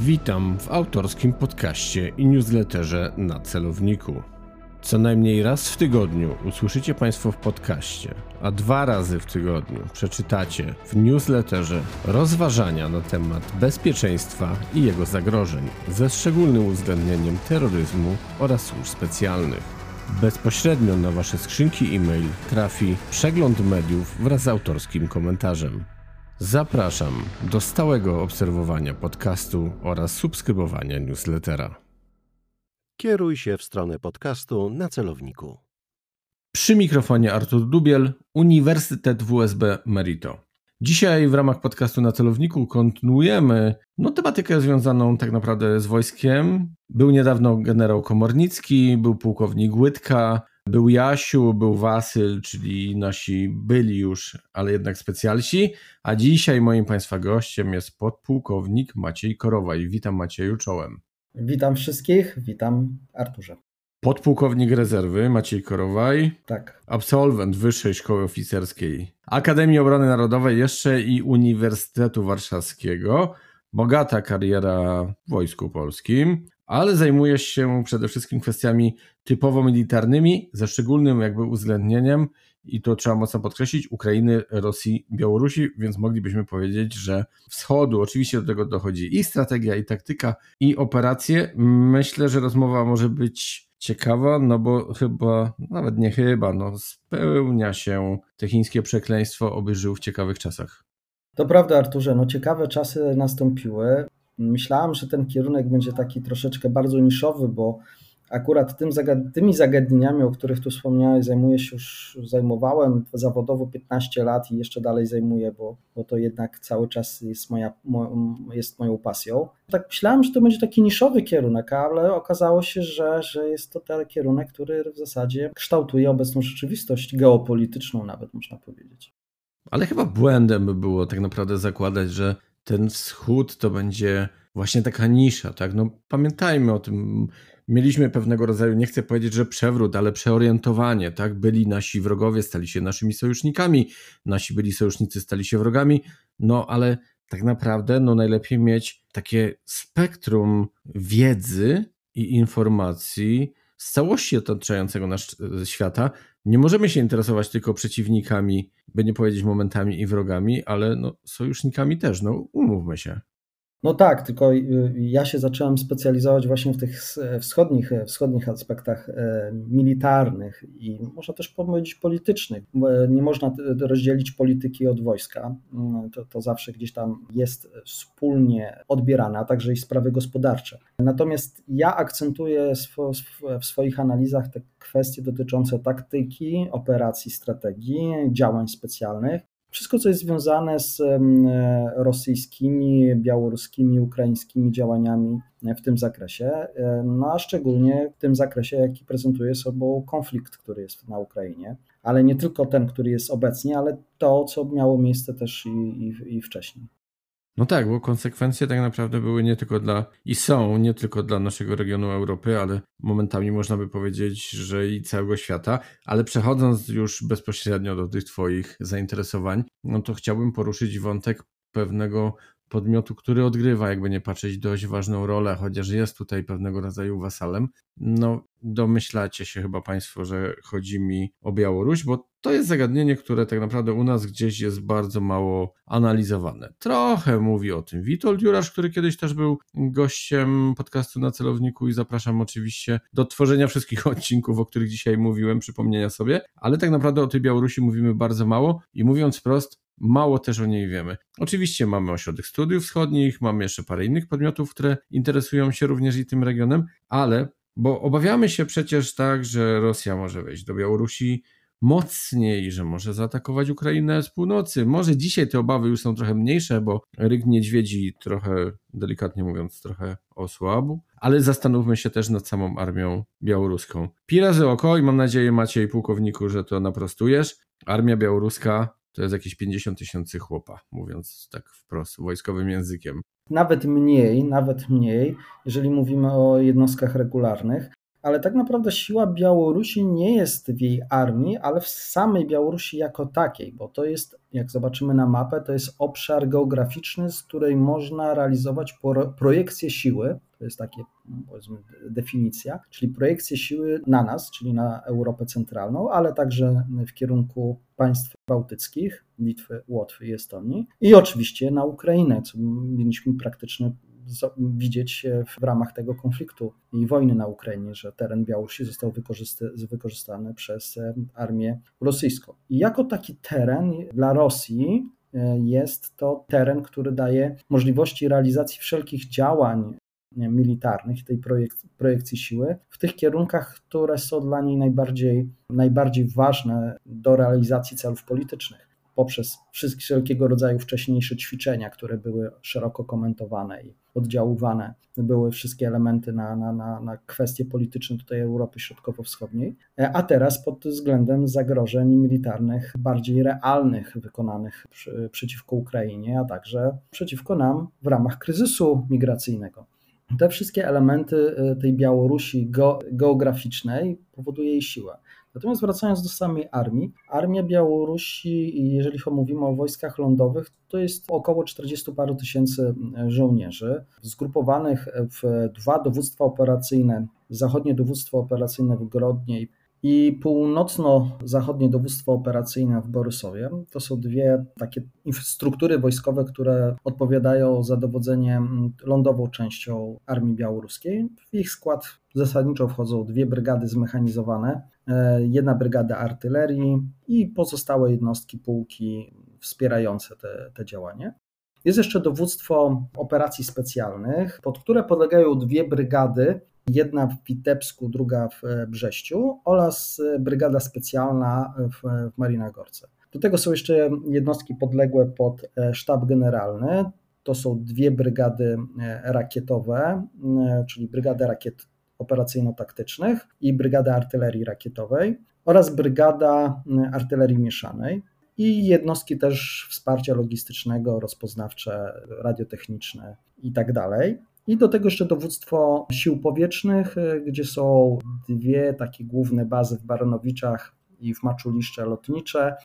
Witam w autorskim podcaście i newsletterze na celowniku. Co najmniej raz w tygodniu usłyszycie Państwo w podcaście, a dwa razy w tygodniu przeczytacie w newsletterze rozważania na temat bezpieczeństwa i jego zagrożeń, ze szczególnym uwzględnieniem terroryzmu oraz służb specjalnych. Bezpośrednio na Wasze skrzynki e-mail trafi przegląd mediów wraz z autorskim komentarzem. Zapraszam do stałego obserwowania podcastu oraz subskrybowania newslettera. Kieruj się w stronę podcastu na celowniku. Przy mikrofonie Artur Dubiel, Uniwersytet WSB Merito. Dzisiaj w ramach podcastu na celowniku kontynuujemy no, tematykę związaną tak naprawdę z wojskiem. Był niedawno generał Komornicki, był pułkownik Łydka, był Jasiu, był Wasyl, czyli nasi byli już, ale jednak specjalsi. A dzisiaj moim Państwa gościem jest podpułkownik Maciej Korowaj. Witam Macieju czołem. Witam wszystkich, witam Arturze. Podpułkownik rezerwy Maciej Korowaj. Tak. Absolwent Wyższej Szkoły Oficerskiej Akademii Obrony Narodowej jeszcze i Uniwersytetu Warszawskiego. Bogata kariera w Wojsku Polskim, ale zajmujesz się przede wszystkim kwestiami typowo militarnymi, ze szczególnym jakby uwzględnieniem, i to trzeba mocno podkreślić, Ukrainy, Rosji, Białorusi, więc moglibyśmy powiedzieć, że wschodu, oczywiście do tego dochodzi i strategia, i taktyka, i operacje. Myślę, że rozmowa może być ciekawa, no bo chyba, nawet nie chyba, no spełnia się te chińskie przekleństwo, oby żył w ciekawych czasach. To prawda, Arturze, no ciekawe czasy nastąpiły. Myślałem, że ten kierunek będzie taki troszeczkę bardzo niszowy, bo akurat tym zagad tymi zagadnieniami, o których tu wspomniałeś, zajmuję się już, zajmowałem zawodowo 15 lat i jeszcze dalej zajmuję, bo, bo to jednak cały czas jest, moja, mo, jest moją pasją. Tak myślałem, że to będzie taki niszowy kierunek, ale okazało się, że, że jest to ten kierunek, który w zasadzie kształtuje obecną rzeczywistość geopolityczną nawet można powiedzieć. Ale chyba błędem by było tak naprawdę zakładać, że ten wschód to będzie właśnie taka nisza, tak? No pamiętajmy o tym, mieliśmy pewnego rodzaju, nie chcę powiedzieć, że przewrót, ale przeorientowanie, tak? Byli nasi wrogowie, stali się naszymi sojusznikami, nasi byli sojusznicy, stali się wrogami, no ale tak naprawdę no najlepiej mieć takie spektrum wiedzy i informacji z całości otaczającego nas świata. Nie możemy się interesować tylko przeciwnikami, by nie powiedzieć momentami i wrogami, ale no, sojusznikami też, no umówmy się. No tak, tylko y, ja się zacząłem specjalizować właśnie w tych wschodnich, wschodnich aspektach e, militarnych i można też powiedzieć politycznych. Nie można rozdzielić polityki od wojska. Mm, to, to zawsze gdzieś tam jest wspólnie odbierane, a także i sprawy gospodarcze. Natomiast ja akcentuję w swoich analizach te kwestie dotyczące taktyki, operacji, strategii, działań specjalnych wszystko, co jest związane z rosyjskimi, białoruskimi, ukraińskimi działaniami w tym zakresie, no a szczególnie w tym zakresie, jaki prezentuje sobą konflikt, który jest na Ukrainie, ale nie tylko ten, który jest obecnie, ale to, co miało miejsce też i, i, i wcześniej. No tak, bo konsekwencje tak naprawdę były nie tylko dla i są nie tylko dla naszego regionu Europy, ale momentami można by powiedzieć, że i całego świata. Ale przechodząc już bezpośrednio do tych Twoich zainteresowań, no to chciałbym poruszyć wątek pewnego podmiotu, który odgrywa, jakby nie patrzeć, dość ważną rolę, chociaż jest tutaj pewnego rodzaju wasalem. No, domyślacie się chyba Państwo, że chodzi mi o Białoruś, bo to jest zagadnienie, które tak naprawdę u nas gdzieś jest bardzo mało analizowane. Trochę mówi o tym Witold Jurasz, który kiedyś też był gościem podcastu na celowniku i zapraszam oczywiście do tworzenia wszystkich odcinków, o których dzisiaj mówiłem, przypomnienia sobie, ale tak naprawdę o tej Białorusi mówimy bardzo mało i mówiąc wprost, mało też o niej wiemy. Oczywiście mamy ośrodek studiów wschodnich, mamy jeszcze parę innych podmiotów, które interesują się również i tym regionem, ale bo obawiamy się przecież tak, że Rosja może wejść do Białorusi mocniej, że może zaatakować Ukrainę z północy. Może dzisiaj te obawy już są trochę mniejsze, bo ryk niedźwiedzi trochę, delikatnie mówiąc, trochę osłabł, ale zastanówmy się też nad samą armią białoruską. Pi oko i mam nadzieję Maciej pułkowniku, że to naprostujesz. Armia białoruska to jest jakieś 50 tysięcy chłopa, mówiąc tak wprost, wojskowym językiem. Nawet mniej, nawet mniej, jeżeli mówimy o jednostkach regularnych, ale tak naprawdę siła Białorusi nie jest w jej armii, ale w samej Białorusi jako takiej, bo to jest, jak zobaczymy na mapę, to jest obszar geograficzny, z której można realizować projekcję siły. To jest takie, powiedzmy, definicja, czyli projekcję siły na nas, czyli na Europę Centralną, ale także w kierunku państw bałtyckich, Litwy, Łotwy i Estonii i oczywiście na Ukrainę, co mieliśmy praktyczny widzieć w ramach tego konfliktu i wojny na Ukrainie, że teren Białorusi został wykorzystany przez e, armię rosyjską. I jako taki teren dla Rosji e, jest to teren, który daje możliwości realizacji wszelkich działań militarnych, tej projekcji siły, w tych kierunkach, które są dla niej najbardziej, najbardziej ważne do realizacji celów politycznych poprzez wszelkiego rodzaju wcześniejsze ćwiczenia, które były szeroko komentowane i oddziaływane. Były wszystkie elementy na, na, na, na kwestie polityczne tutaj Europy Środkowo-Wschodniej, e, a teraz pod względem zagrożeń militarnych bardziej realnych wykonanych przy, przeciwko Ukrainie, a także przeciwko nam w ramach kryzysu migracyjnego. Te wszystkie elementy e, tej Białorusi geograficznej powoduje jej siłę. Natomiast wracając do samej armii, armia Białorusi, jeżeli mówimy o wojskach lądowych, to jest około 40 paru tysięcy e, żołnierzy, zgrupowanych w dwa dowództwa operacyjne, zachodnie dowództwo operacyjne w Grodnie i północno-zachodnie dowództwo operacyjne w Borysowie. To są dwie takie struktury wojskowe, które odpowiadają za dowodzenie lądową częścią armii białoruskiej. W ich skład zasadniczo wchodzą dwie brygady zmechanizowane, e, jedna brygada artylerii i pozostałe jednostki pułki wspierające te, te działanie. Jest jeszcze dowództwo operacji specjalnych, pod które podlegają dwie brygady jedna w Witebsku, druga w e, Brześciu oraz e, brygada specjalna w, w Marinagorce. Do tego są jeszcze jednostki podległe pod e, sztab generalny. To są dwie brygady rakietowe, czyli brygada rakiet operacyjno-taktycznych i brygada artylerii rakietowej oraz brygada artylerii mieszanej i jednostki też wsparcia logistycznego, rozpoznawcze, radiotechniczne i tak dalej. I do tego jeszcze dowództwo sił powietrznych, e, gdzie są dwie takie główne bazy w Baronowiczach i w Maczuliszcze lotnicze.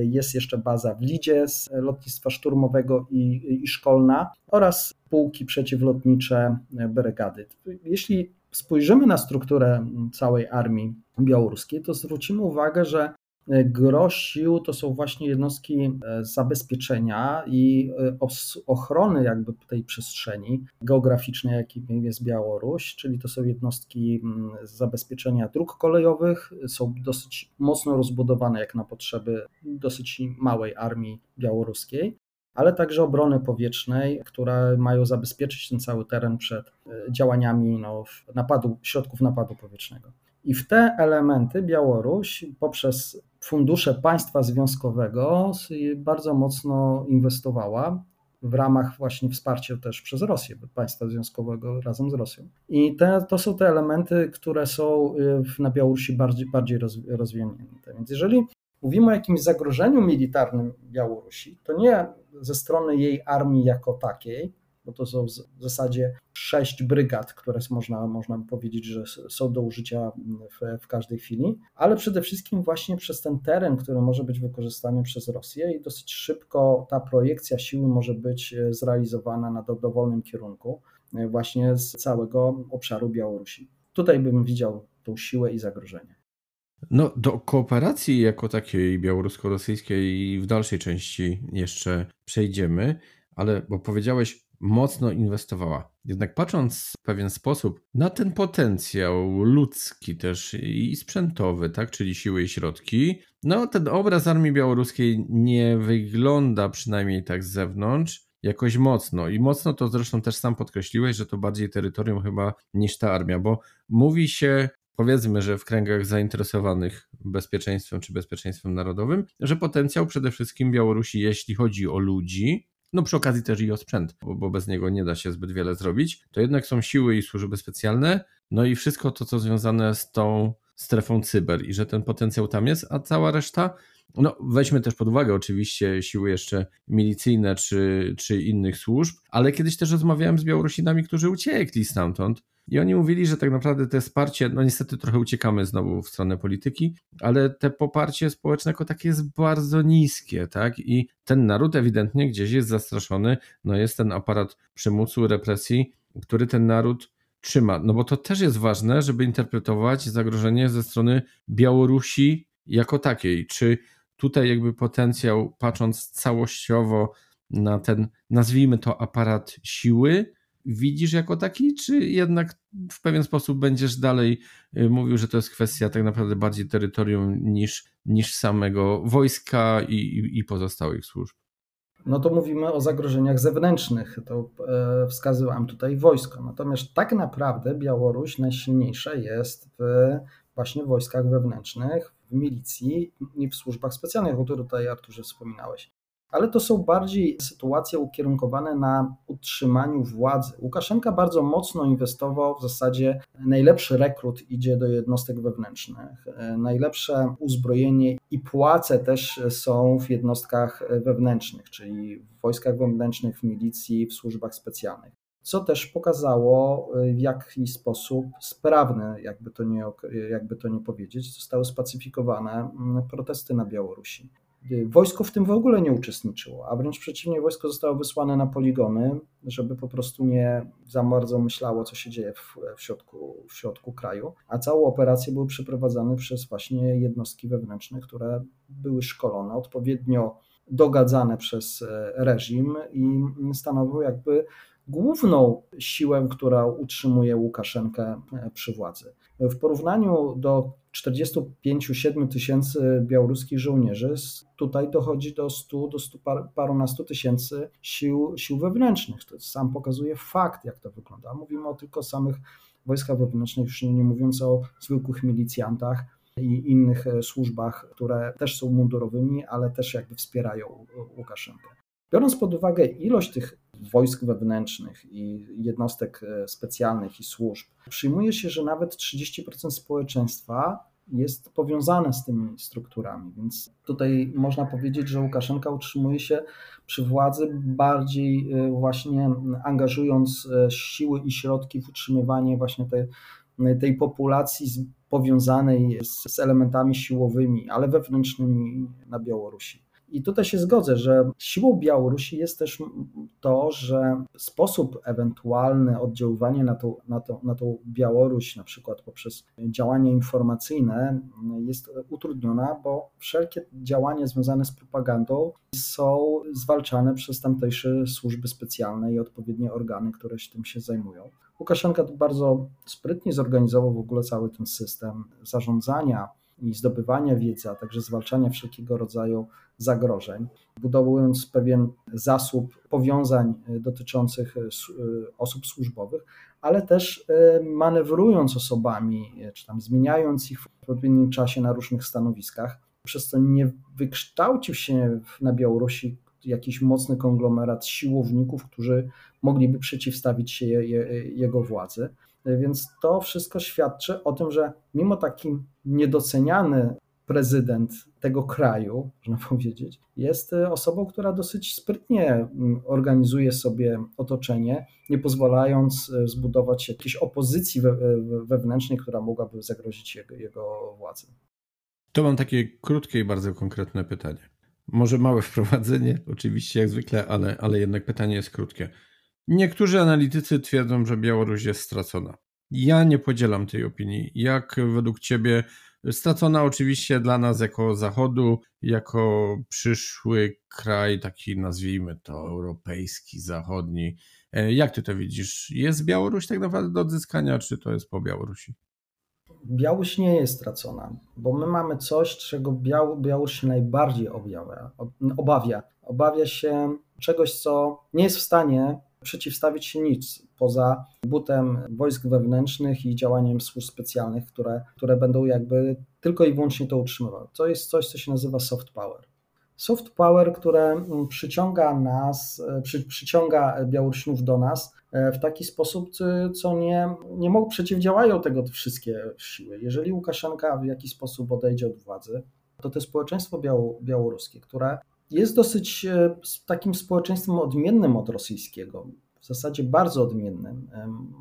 Jest jeszcze baza w Lidzie z lotnictwa szturmowego i, i szkolna oraz pułki przeciwlotnicze brygady. Jeśli spojrzymy na strukturę całej armii białoruskiej, to zwrócimy uwagę, że Gro sił to są właśnie jednostki e, zabezpieczenia i e, ochrony jakby tej przestrzeni geograficznej, jakim jest Białoruś, czyli to są jednostki mm, zabezpieczenia dróg kolejowych, są dosyć mocno rozbudowane jak na potrzeby dosyć małej armii białoruskiej ale także obrony powietrznej, które mają zabezpieczyć ten cały teren przed e, działaniami no, napadu, środków napadu powietrznego. I w te elementy Białoruś poprzez fundusze państwa związkowego bardzo mocno inwestowała w ramach właśnie wsparcia też przez Rosję, państwa związkowego razem z Rosją. I te, to są te elementy, które są y, na Białorusi bardziej, bardziej rozwinięte. Więc jeżeli mówimy o jakimś zagrożeniu militarnym Białorusi, to nie ze strony jej armii jako takiej, bo to są w zasadzie sześć brygad, które można, można powiedzieć, że są do użycia w, w każdej chwili, ale przede wszystkim właśnie przez ten teren, który może być wykorzystany przez Rosję i dosyć szybko ta projekcja siły może być e, zrealizowana na do, dowolnym kierunku e, właśnie z całego obszaru Białorusi. Tutaj bym widział tą siłę i zagrożenie. No, do kooperacji jako takiej białorusko-rosyjskiej w dalszej części jeszcze przejdziemy, ale bo powiedziałeś mocno inwestowała. Jednak patrząc w pewien sposób na ten potencjał ludzki też i sprzętowy, tak, czyli siły i środki, no ten obraz armii białoruskiej nie wygląda przynajmniej tak z zewnątrz jakoś mocno. I mocno to zresztą też sam podkreśliłeś, że to bardziej terytorium chyba niż ta armia, bo mówi się powiedzmy, że w kręgach zainteresowanych bezpieczeństwem czy bezpieczeństwem narodowym, że potencjał przede wszystkim Białorusi, jeśli chodzi o ludzi, no przy okazji też i o sprzęt, bo, bo bez niego nie da się zbyt wiele zrobić, to jednak są siły i służby specjalne, no i wszystko to, co związane z tą strefą cyber i że ten potencjał tam jest, a cała reszta, no weźmy też pod uwagę oczywiście siły jeszcze milicyjne czy, czy innych służb, ale kiedyś też rozmawiałem z Białorusinami, którzy uciekli stamtąd, I oni mówili, że tak naprawdę to wsparcie, no niestety trochę uciekamy znowu w stronę polityki, ale te poparcie społeczne jako takie jest bardzo niskie, tak? I ten naród ewidentnie gdzieś jest zastraszony, no jest ten aparat przymusu, represji, który ten naród trzyma. No bo to też jest ważne, żeby interpretować zagrożenie ze strony Białorusi jako takiej. Czy tutaj jakby potencjał, patrząc całościowo na ten, nazwijmy to aparat siły, widzisz jako taki, czy jednak w pewien sposób będziesz dalej y, mówił, że to jest kwestia tak naprawdę bardziej terytorium niż, niż samego wojska i, i, i pozostałych służb? no to mówimy o zagrożeniach zewnętrznych. To e, wskazywałem tutaj wojsko. Natomiast tak naprawdę Białoruś najsilniejsza jest w właśnie wojskach wewnętrznych, w milicji i w służbach specjalnych, o których tutaj Arturze wspominałeś. Ale to są bardziej sytuacje ukierunkowane na utrzymaniu władzy. Łukaszenka bardzo mocno inwestował, w zasadzie najlepszy rekrut idzie do jednostek wewnętrznych, najlepsze uzbrojenie i płace też są w jednostkach wewnętrznych, czyli w wojskach wewnętrznych, w milicji, w służbach specjalnych co też pokazało, w jaki sposób sprawne, jakby to nie, jakby to nie powiedzieć, zostały spacyfikowane protesty na Białorusi. Wojsko w tym w ogóle nie uczestniczyło, a wręcz przeciwnie, wojsko zostało wysłane na poligony, żeby po prostu nie za bardzo myślało, co się dzieje w, w, środku, w środku kraju, a całą operację były przeprowadzane przez właśnie jednostki wewnętrzne, które były szkolone, odpowiednio dogadzane przez e, reżim i stanowiły jakby główną siłę, która utrzymuje Łukaszenkę e, przy władzy. W porównaniu do 45-7 tysięcy białoruskich żołnierzy, tutaj dochodzi do 100, do 100 par, parunastu tysięcy sił, sił wewnętrznych. To sam pokazuje fakt, jak to wygląda. Mówimy o tylko samych wojskach wewnętrznych, już nie, nie mówiąc o zwykłych milicjantach i innych e, służbach, które też są mundurowymi, ale też jakby wspierają Łukaszenkę. Biorąc pod uwagę ilość tych wojsk wewnętrznych i jednostek e, specjalnych i służb, przyjmuje się, że nawet 30% społeczeństwa jest powiązane z tymi strukturami. Więc tutaj można powiedzieć, że Łukaszenka utrzymuje się przy władzy bardziej e, właśnie angażując e, siły i środki w utrzymywanie właśnie tej, tej populacji powiązanej z, z elementami siłowymi, ale wewnętrznymi na Białorusi. I tutaj się zgodzę, że siłą Białorusi jest też to, że sposób ewentualny oddziaływania na tą, na, na tą Białoruś, na przykład poprzez działania informacyjne, jest utrudniona, bo wszelkie działania związane z propagandą są zwalczane przez tamtejsze służby specjalne i odpowiednie organy, które się tym się zajmują. Łukaszenka bardzo sprytnie zorganizował w ogóle cały ten system zarządzania i zdobywania wiedzy, a także zwalczania wszelkiego rodzaju zagrożeń, budowując pewien zasób powiązań e, dotyczących e, e, osób służbowych, ale też manewrując osobami, czy tam zmieniając ich w odpowiednim czasie na różnych stanowiskach, przez co nie wykształcił się na Białorusi jakiś mocny konglomerat siłowników, którzy mogliby przeciwstawić się je, je, jego władzy. Więc to wszystko świadczy o tym, że mimo taki niedoceniany prezydent tego kraju, można powiedzieć, jest osobą, która dosyć sprytnie mm, organizuje sobie otoczenie, nie pozwalając e, zbudować jakiejś opozycji wewnętrznej, która mogłaby zagrozić jego, jego władzy. To mam takie krótkie i bardzo konkretne pytanie. Może małe wprowadzenie, oczywiście jak zwykle, ale, ale jednak pytanie jest krótkie. Niektórzy analitycy twierdzą, że Białoruś jest stracona. Ja nie podzielam tej opinii. Jak według Ciebie stracona oczywiście dla nas jako Zachodu, jako przyszły kraj, taki nazwijmy to europejski, zachodni. E, jak Ty to widzisz? Jest Białoruś tak naprawdę do odzyskania, czy to jest po Białorusi? Białoruś nie jest stracona, bo my mamy coś, czego Białoruś się najbardziej objawia, obawia. Obawia się czegoś, co nie jest w stanie przeciwstawić się nic poza butem wojsk wewnętrznych i działaniem służb specjalnych, które, które będą jakby tylko i wyłącznie to utrzymywały. To jest coś, co się nazywa soft power. Soft power, które przyciąga nas, przy, przyciąga Białorusinów do nas e, w taki sposób, co nie, nie mogą, przeciwdziałają tego wszystkie siły. Jeżeli Łukaszenka w jakiś sposób odejdzie od władzy, to to społeczeństwo białoruskie, które jest dosyć e, takim społeczeństwem odmiennym od rosyjskiego. w zasadzie bardzo odmiennym.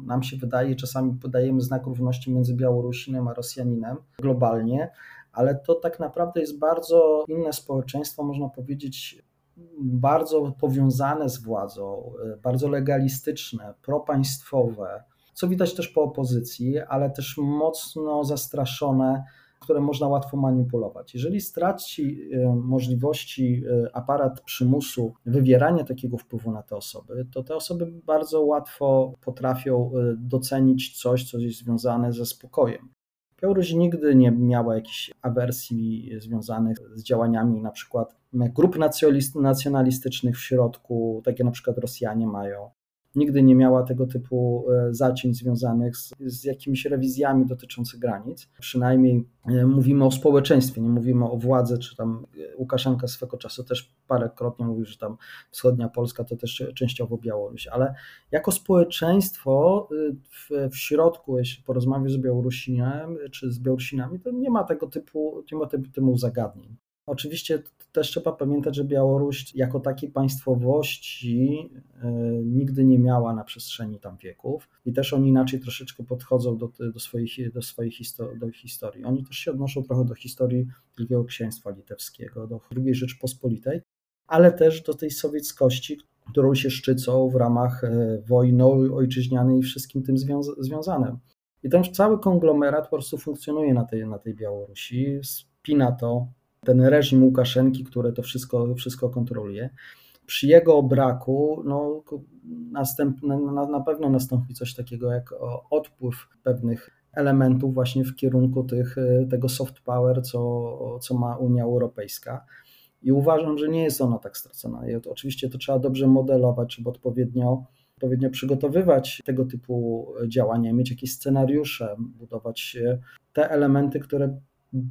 Nam się wydaje, czasami podajemy znak równości między Białorusinem a Rosjaninem globalnie, ale to tak naprawdę jest bardzo inne społeczeństwo, można powiedzieć, bardzo powiązane z władzą, e, bardzo legalistyczne, propaństwowe, co widać też po opozycji, ale też mocno zastraszone, które można łatwo manipulować. Jeżeli straci e, możliwości e, aparat przymusu wywierania takiego wpływu na te osoby, to te osoby bardzo łatwo potrafią docenić coś, co jest związane ze spokojem. Białoruś nigdy nie miała jakichś awersji związanych z działaniami na przykład grup nacjonalistycznych w środku, takie na przykład Rosjanie mają nigdy nie miała tego typu e, zacięć związanych z, z jakimiś rewizjami dotyczących granic. Przynajmniej e, mówimy o społeczeństwie, nie mówimy o władzy, czy tam e, Łukaszenka swego czasu też parekrotnie mówił, że tam wschodnia Polska to też częściowo Białoruś, ale jako społeczeństwo w, w środku, jeśli porozmawiać z Białorusinem czy z Białorusinami, to nie ma tego typu, nie ma tego typu zagadnień. Oczywiście też trzeba pamiętać, że Białoruś jako takiej państwowości e, nigdy nie miała na przestrzeni tam wieków i też oni inaczej troszeczkę podchodzą do, do, swoich, do swojej histori do historii. Oni też się odnoszą trochę do historii Wielkiego Księstwa Litewskiego, do II Rzeczpospolitej, ale też do tej sowieckości, którą się szczycą w ramach e, wojny ojczyźnianej i wszystkim tym związa związanym. I ten cały konglomerat po prostu funkcjonuje na tej, na tej Białorusi, spina to ten reżim Łukaszenki, który to wszystko, wszystko kontroluje. Przy jego braku no, następ, na, na pewno nastąpi coś takiego jak odpływ pewnych elementów właśnie w kierunku tych, tego soft power, co, co ma Unia Europejska. I uważam, że nie jest ona tak stracona. I oczywiście to trzeba dobrze modelować, trzeba odpowiednio, odpowiednio przygotowywać tego typu działania, mieć jakieś scenariusze, budować te elementy, które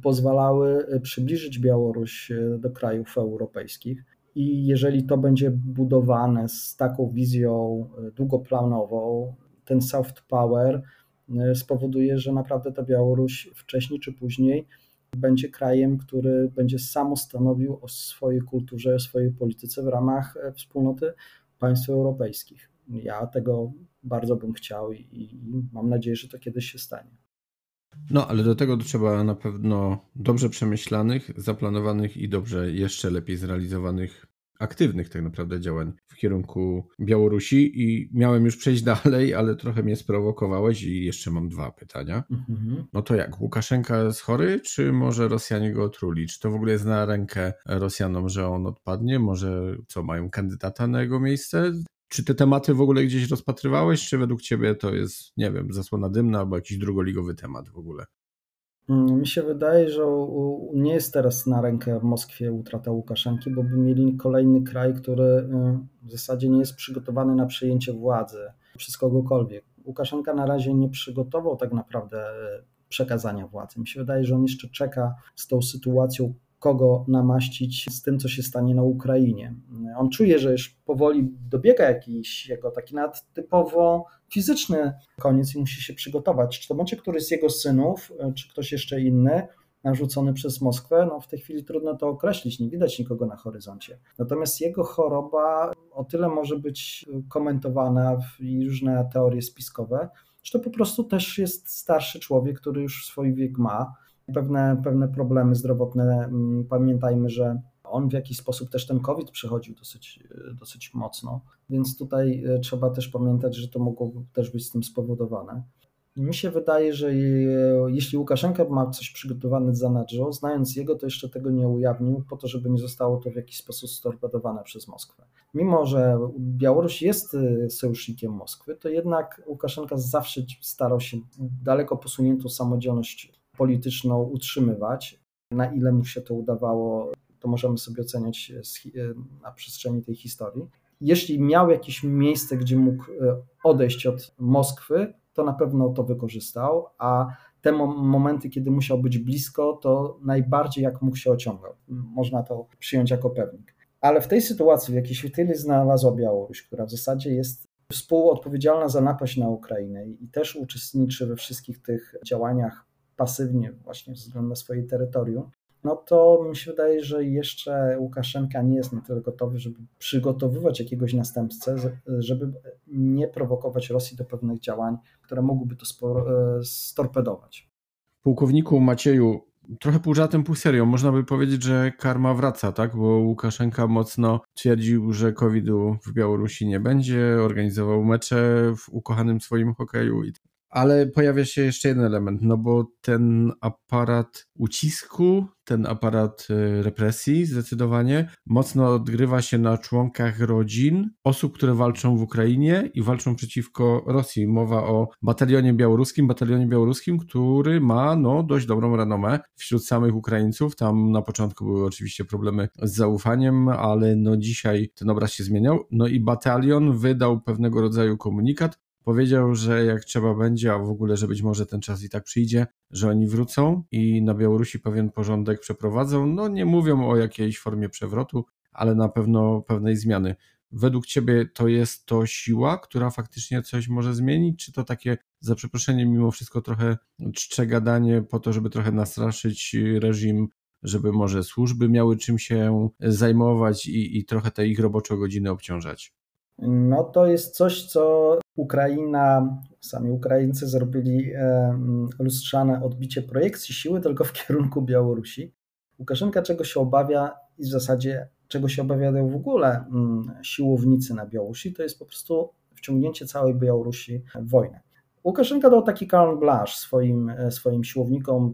pozwalały e, przybliżyć Białoruś e, do krajów europejskich. I jeżeli to będzie budowane z taką wizją e, długoplanową, ten soft power spowoduje, że naprawdę ta Białoruś wcześniej czy później będzie krajem, który będzie samo stanowił o swojej kulturze, o swojej polityce w ramach wspólnoty państw europejskich. Ja tego bardzo bym chciał i, i mam nadzieję, że to kiedyś się stanie. No, ale do tego trzeba na pewno dobrze przemyślanych, zaplanowanych i dobrze jeszcze lepiej zrealizowanych aktywnych tak naprawdę działań w kierunku Białorusi i miałem już przejść dalej, ale trochę mnie sprowokowałeś i jeszcze mam dwa pytania. Mhm. No to jak, Łukaszenka jest chory, czy może Rosjanie go otruli? Czy to w ogóle jest na rękę Rosjanom, że on odpadnie? Może co, mają kandydata na jego miejsce? Czy te tematy w ogóle gdzieś rozpatrywałeś, czy według ciebie to jest, nie wiem, zasłona dymna albo jakiś drugoligowy temat w ogóle? Mm, mi się wydaje, że nie jest teraz na rękę w Moskwie utrata Łukaszenki, bo by mieli kolejny kraj, który y, w zasadzie nie jest przygotowany na przejęcie władzy przez kogokolwiek. Łukaszenka na razie nie przygotował tak naprawdę y, przekazania władzy. Mi się wydaje, że on jeszcze czeka z tą sytuacją kogo namaścić z tym, co się stanie na Ukrainie. On czuje, że już powoli dobiega jakiś jego taki nawet typowo fizyczny koniec i musi się przygotować. Czy to będzie któryś z jego synów, czy ktoś jeszcze inny, narzucony przez Moskwę, no w tej chwili trudno to określić, nie widać nikogo na horyzoncie. Natomiast jego choroba o tyle może być komentowana i różne teorie spiskowe, że to po prostu też jest starszy człowiek, który już swój wiek ma pewne, pewne problemy zdrowotne. Mm, pamiętajmy, że on w jakiś sposób też ten COVID przechodził dosyć, dosyć mocno, więc tutaj e, trzeba też pamiętać, że to mogło też być z tym spowodowane. Mi się wydaje, że jeśli Łukaszenka ma coś przygotowane za Nadżo, znając jego, to jeszcze tego nie ujawnił, po to, żeby nie zostało to w jakiś sposób storpedowane przez Moskwę. Mimo, że Białoruś jest e, sojusznikiem Moskwy, to jednak Łukaszenka zawsze starał się daleko posuniętą samodzielność polityczną utrzymywać. Na ile mu się to udawało, to możemy sobie oceniać na przestrzeni tej historii. Jeśli miał jakieś miejsce, gdzie mógł e, odejść od Moskwy, to na pewno to wykorzystał, a te momenty, kiedy musiał być blisko, to najbardziej jak mógł się ociągał. Można to przyjąć jako pewnik. Ale w tej sytuacji, w jakiej się tyle znalazła Białoruś, która w zasadzie jest współodpowiedzialna za napaść na Ukrainę i też uczestniczy we wszystkich tych działaniach pasywnie właśnie ze względu na swoje terytorium, no to mi się wydaje, że jeszcze Łukaszenka nie jest na tyle gotowy, żeby przygotowywać jakiegoś następcę, żeby nie prowokować Rosji do pewnych działań, które mogłyby to e, storpedować. Pułkowniku Macieju, trochę pół żartem, pół serią. Można by powiedzieć, że karma wraca, tak? Bo Łukaszenka mocno twierdził, że COVID-u w Białorusi nie będzie, organizował mecze w ukochanym swoim hokeju i ale pojawia się jeszcze jeden element, no bo ten aparat ucisku, ten aparat e, represji zdecydowanie mocno odgrywa się na członkach rodzin osób, które walczą w Ukrainie i walczą przeciwko Rosji. Mowa o batalionie białoruskim, batalionie białoruskim, który ma no, dość dobrą renomę wśród samych Ukraińców. Tam na początku były oczywiście problemy z zaufaniem, ale no dzisiaj ten obraz się zmieniał. No i batalion wydał pewnego rodzaju komunikat, Powiedział, że jak trzeba będzie, a w ogóle, że być może ten czas i tak przyjdzie, że oni wrócą i na Białorusi pewien porządek przeprowadzą. No nie mówią o jakiejś formie przewrotu, ale na pewno pewnej zmiany. Według Ciebie to jest to siła, która faktycznie coś może zmienić, czy to takie, za przeproszeniem, mimo wszystko trochę czcze gadanie po to, żeby trochę nastraszyć reżim, żeby może służby miały czym się zajmować i, i trochę te ich robocze godziny obciążać? No to jest coś, co Ukraina, sami Ukraińcy zrobili lustrzane odbicie projekcji siły tylko w kierunku Białorusi. Łukaszenka czego się obawia i w zasadzie czego się obawiają w ogóle mm, siłownicy na Białorusi, to jest po prostu wciągnięcie całej Białorusi w wojnę. Łukaszenka dał taki carte blanche swoim, e, swoim siłownikom,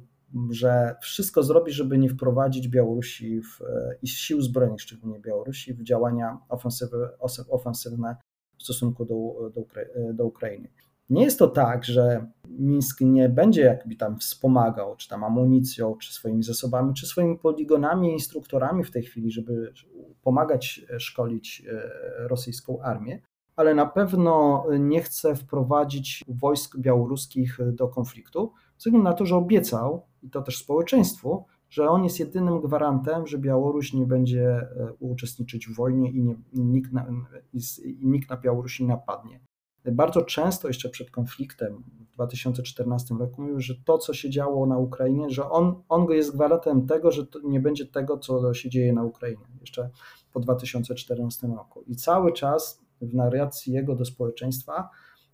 że wszystko zrobi, żeby nie wprowadzić Białorusi w, e, i sił zbrojnych, szczególnie Białorusi, w działania ofensywy, ofensywne w stosunku do, do, do Ukrainy. Nie jest to tak, że Mińsk nie będzie jakby tam wspomagał, czy tam amunicją, czy swoimi zasobami, czy swoimi poligonami, instruktorami w tej chwili, żeby pomagać szkolić e, rosyjską armię, ale na pewno nie chce wprowadzić wojsk białoruskich do konfliktu, ze względu na to, że obiecał, i to też społeczeństwu, że on jest jedynym gwarantem, że Białoruś nie będzie e, uczestniczyć w wojnie i, nie, nikt, na, i nikt na Białorusi nie napadnie. Bardzo często jeszcze przed konfliktem w 2014 roku mówił, że to, co się działo na Ukrainie, że on, on jest gwarantem tego, że nie będzie tego, co się dzieje na Ukrainie jeszcze po 2014 roku. I cały czas w narracji jego do społeczeństwa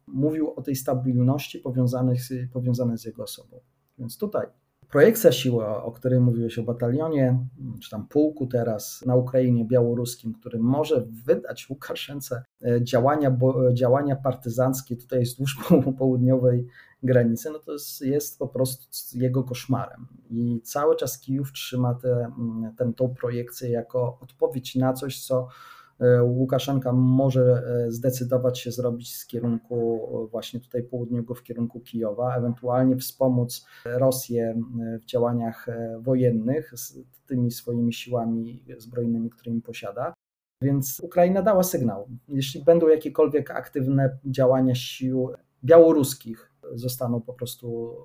mówił o tej stabilności powiązanej z, powiązanej z jego osobą. Więc tutaj projekcja siły, o której mówiłeś o batalionie, czy tam pułku teraz na Ukrainie białoruskim, który może wydać Łukaszence e, działania, działania partyzanckie tutaj wzdłuż południowej granicy, no to jest, jest po prostu jego koszmarem. I cały czas Kijów trzyma tę tą projekcję jako odpowiedź na coś, co E, Łukaszenka może e, zdecydować się zrobić z kierunku e, właśnie tutaj południowego w kierunku Kijowa, ewentualnie wspomóc Rosję w działaniach wojennych z tymi swoimi siłami zbrojnymi, którymi posiada. Więc Ukraina dała sygnał. Jeśli będą jakiekolwiek aktywne działania sił białoruskich, zostaną po prostu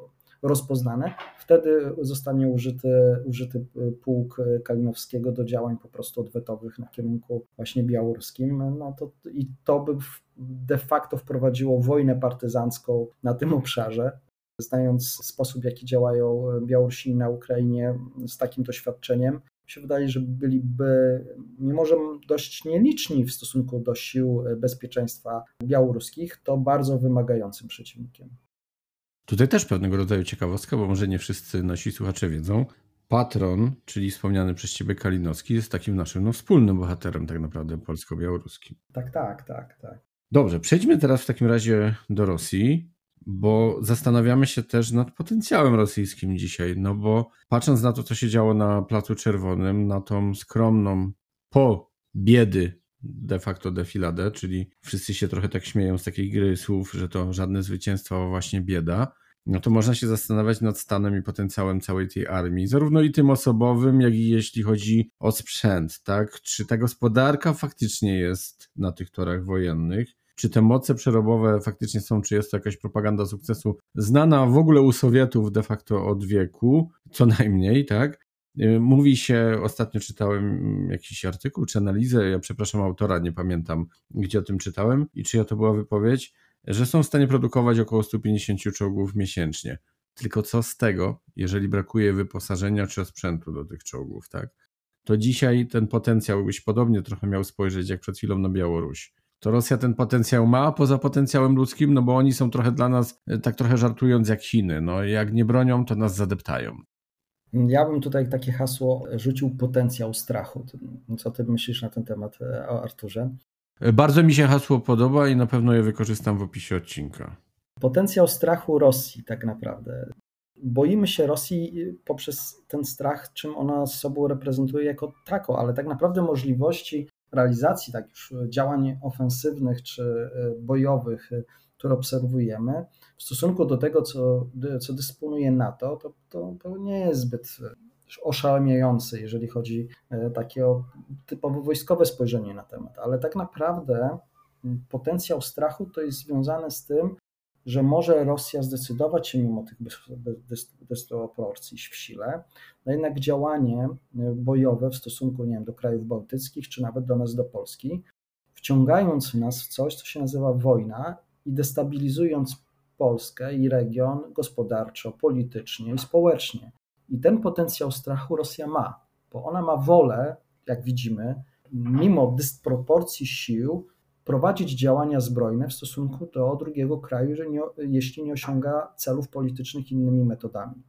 rozpoznane, wtedy zostanie użyty, użyty pułk Kalinowskiego do działań po prostu odwetowych na kierunku właśnie białoruskim. No to, I to by de facto wprowadziło wojnę partyzancką na tym obszarze. Znając sposób, w jaki działają Białorusini na Ukrainie z takim doświadczeniem, się wydaje, że byliby, mimo że dość nieliczni w stosunku do sił bezpieczeństwa białoruskich, to bardzo wymagającym przeciwnikiem. Tutaj też pewnego rodzaju ciekawostka, bo może nie wszyscy nasi słuchacze wiedzą. Patron, czyli wspomniany przez ciebie Kalinowski, jest takim naszym no, wspólnym bohaterem tak naprawdę polsko-białoruskim. Tak, tak, tak, tak. Dobrze, przejdźmy teraz w takim razie do Rosji, bo zastanawiamy się też nad potencjałem rosyjskim dzisiaj, no bo patrząc na to, co się działo na Placu Czerwonym, na tą skromną po biedy de facto defiladę, czyli wszyscy się trochę tak śmieją z takiej gry słów, że to żadne zwycięstwo, a właśnie bieda, no to można się zastanawiać nad stanem i potencjałem całej tej armii, zarówno i tym osobowym, jak i jeśli chodzi o sprzęt, tak? Czy ta gospodarka faktycznie jest na tych torach wojennych? Czy te moce przerobowe faktycznie są, czy jest to jakaś propaganda sukcesu znana w ogóle u Sowietów de facto od wieku, co najmniej, tak? Y, mówi się, ostatnio czytałem jakiś artykuł czy analizę, ja przepraszam autora, nie pamiętam gdzie o tym czytałem i czyja to była wypowiedź, że są w stanie produkować około 150 czołgów miesięcznie. Tylko co z tego, jeżeli brakuje wyposażenia czy sprzętu do tych czołgów, tak? To dzisiaj ten potencjał, byś podobnie trochę miał spojrzeć jak przed chwilą na Białoruś. To Rosja ten potencjał ma poza potencjałem ludzkim, no bo oni są trochę dla nas, tak trochę żartując jak Chiny. No jak nie bronią, to nas zadeptają. Ja bym tutaj takie hasło rzucił potencjał strachu. Co ty myślisz na ten temat, Arturze? Bardzo mi się hasło podoba i na pewno je wykorzystam w opisie odcinka. Potencjał strachu Rosji, tak naprawdę. Boimy się Rosji poprzez ten strach, czym ona z sobą reprezentuje jako tako, ale tak naprawdę możliwości realizacji tak już działań ofensywnych czy e, bojowych, e, które obserwujemy, w stosunku do tego, co, co dysponuje NATO, to, to, to nie jest zbyt oszałamiający, jeżeli chodzi o takie typowo wojskowe spojrzenie na temat, ale tak naprawdę potencjał strachu to jest związane z tym, że może Rosja zdecydować się mimo tych dysproporcji w sile, no jednak działanie bojowe w stosunku nie wiem, do krajów bałtyckich, czy nawet do nas, do Polski, wciągając nas w coś, co się nazywa wojna i destabilizując Polskę i region gospodarczo, politycznie i społecznie. I ten potencjał strachu Rosja ma, bo ona ma wolę, jak widzimy, mimo dysproporcji sił, prowadzić działania zbrojne w stosunku do drugiego kraju, że nie, jeśli nie osiąga celów politycznych innymi metodami.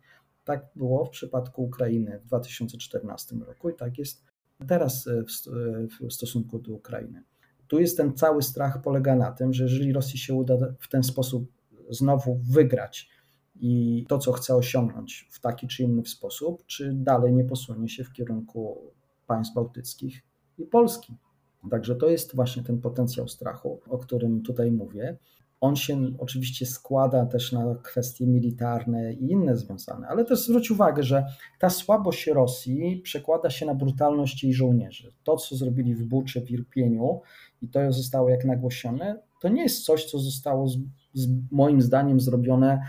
Tak było w przypadku Ukrainy w 2014 roku i tak jest teraz w, w stosunku do Ukrainy. Tu jest ten cały strach polega na tym, że jeżeli Rosji się uda w ten sposób znowu wygrać i to, co chce osiągnąć w taki czy inny sposób, czy dalej nie posunie się w kierunku państw bałtyckich i Polski. Także to jest właśnie ten potencjał strachu, o którym tutaj mówię. On się oczywiście składa też na kwestie militarne i inne związane, ale też zwróć uwagę, że ta słabość Rosji przekłada się na brutalność jej żołnierzy. To, co zrobili w Buczy, w Irpieniu i to zostało jak nagłośnione, to nie jest coś, co zostało z, z moim zdaniem zrobione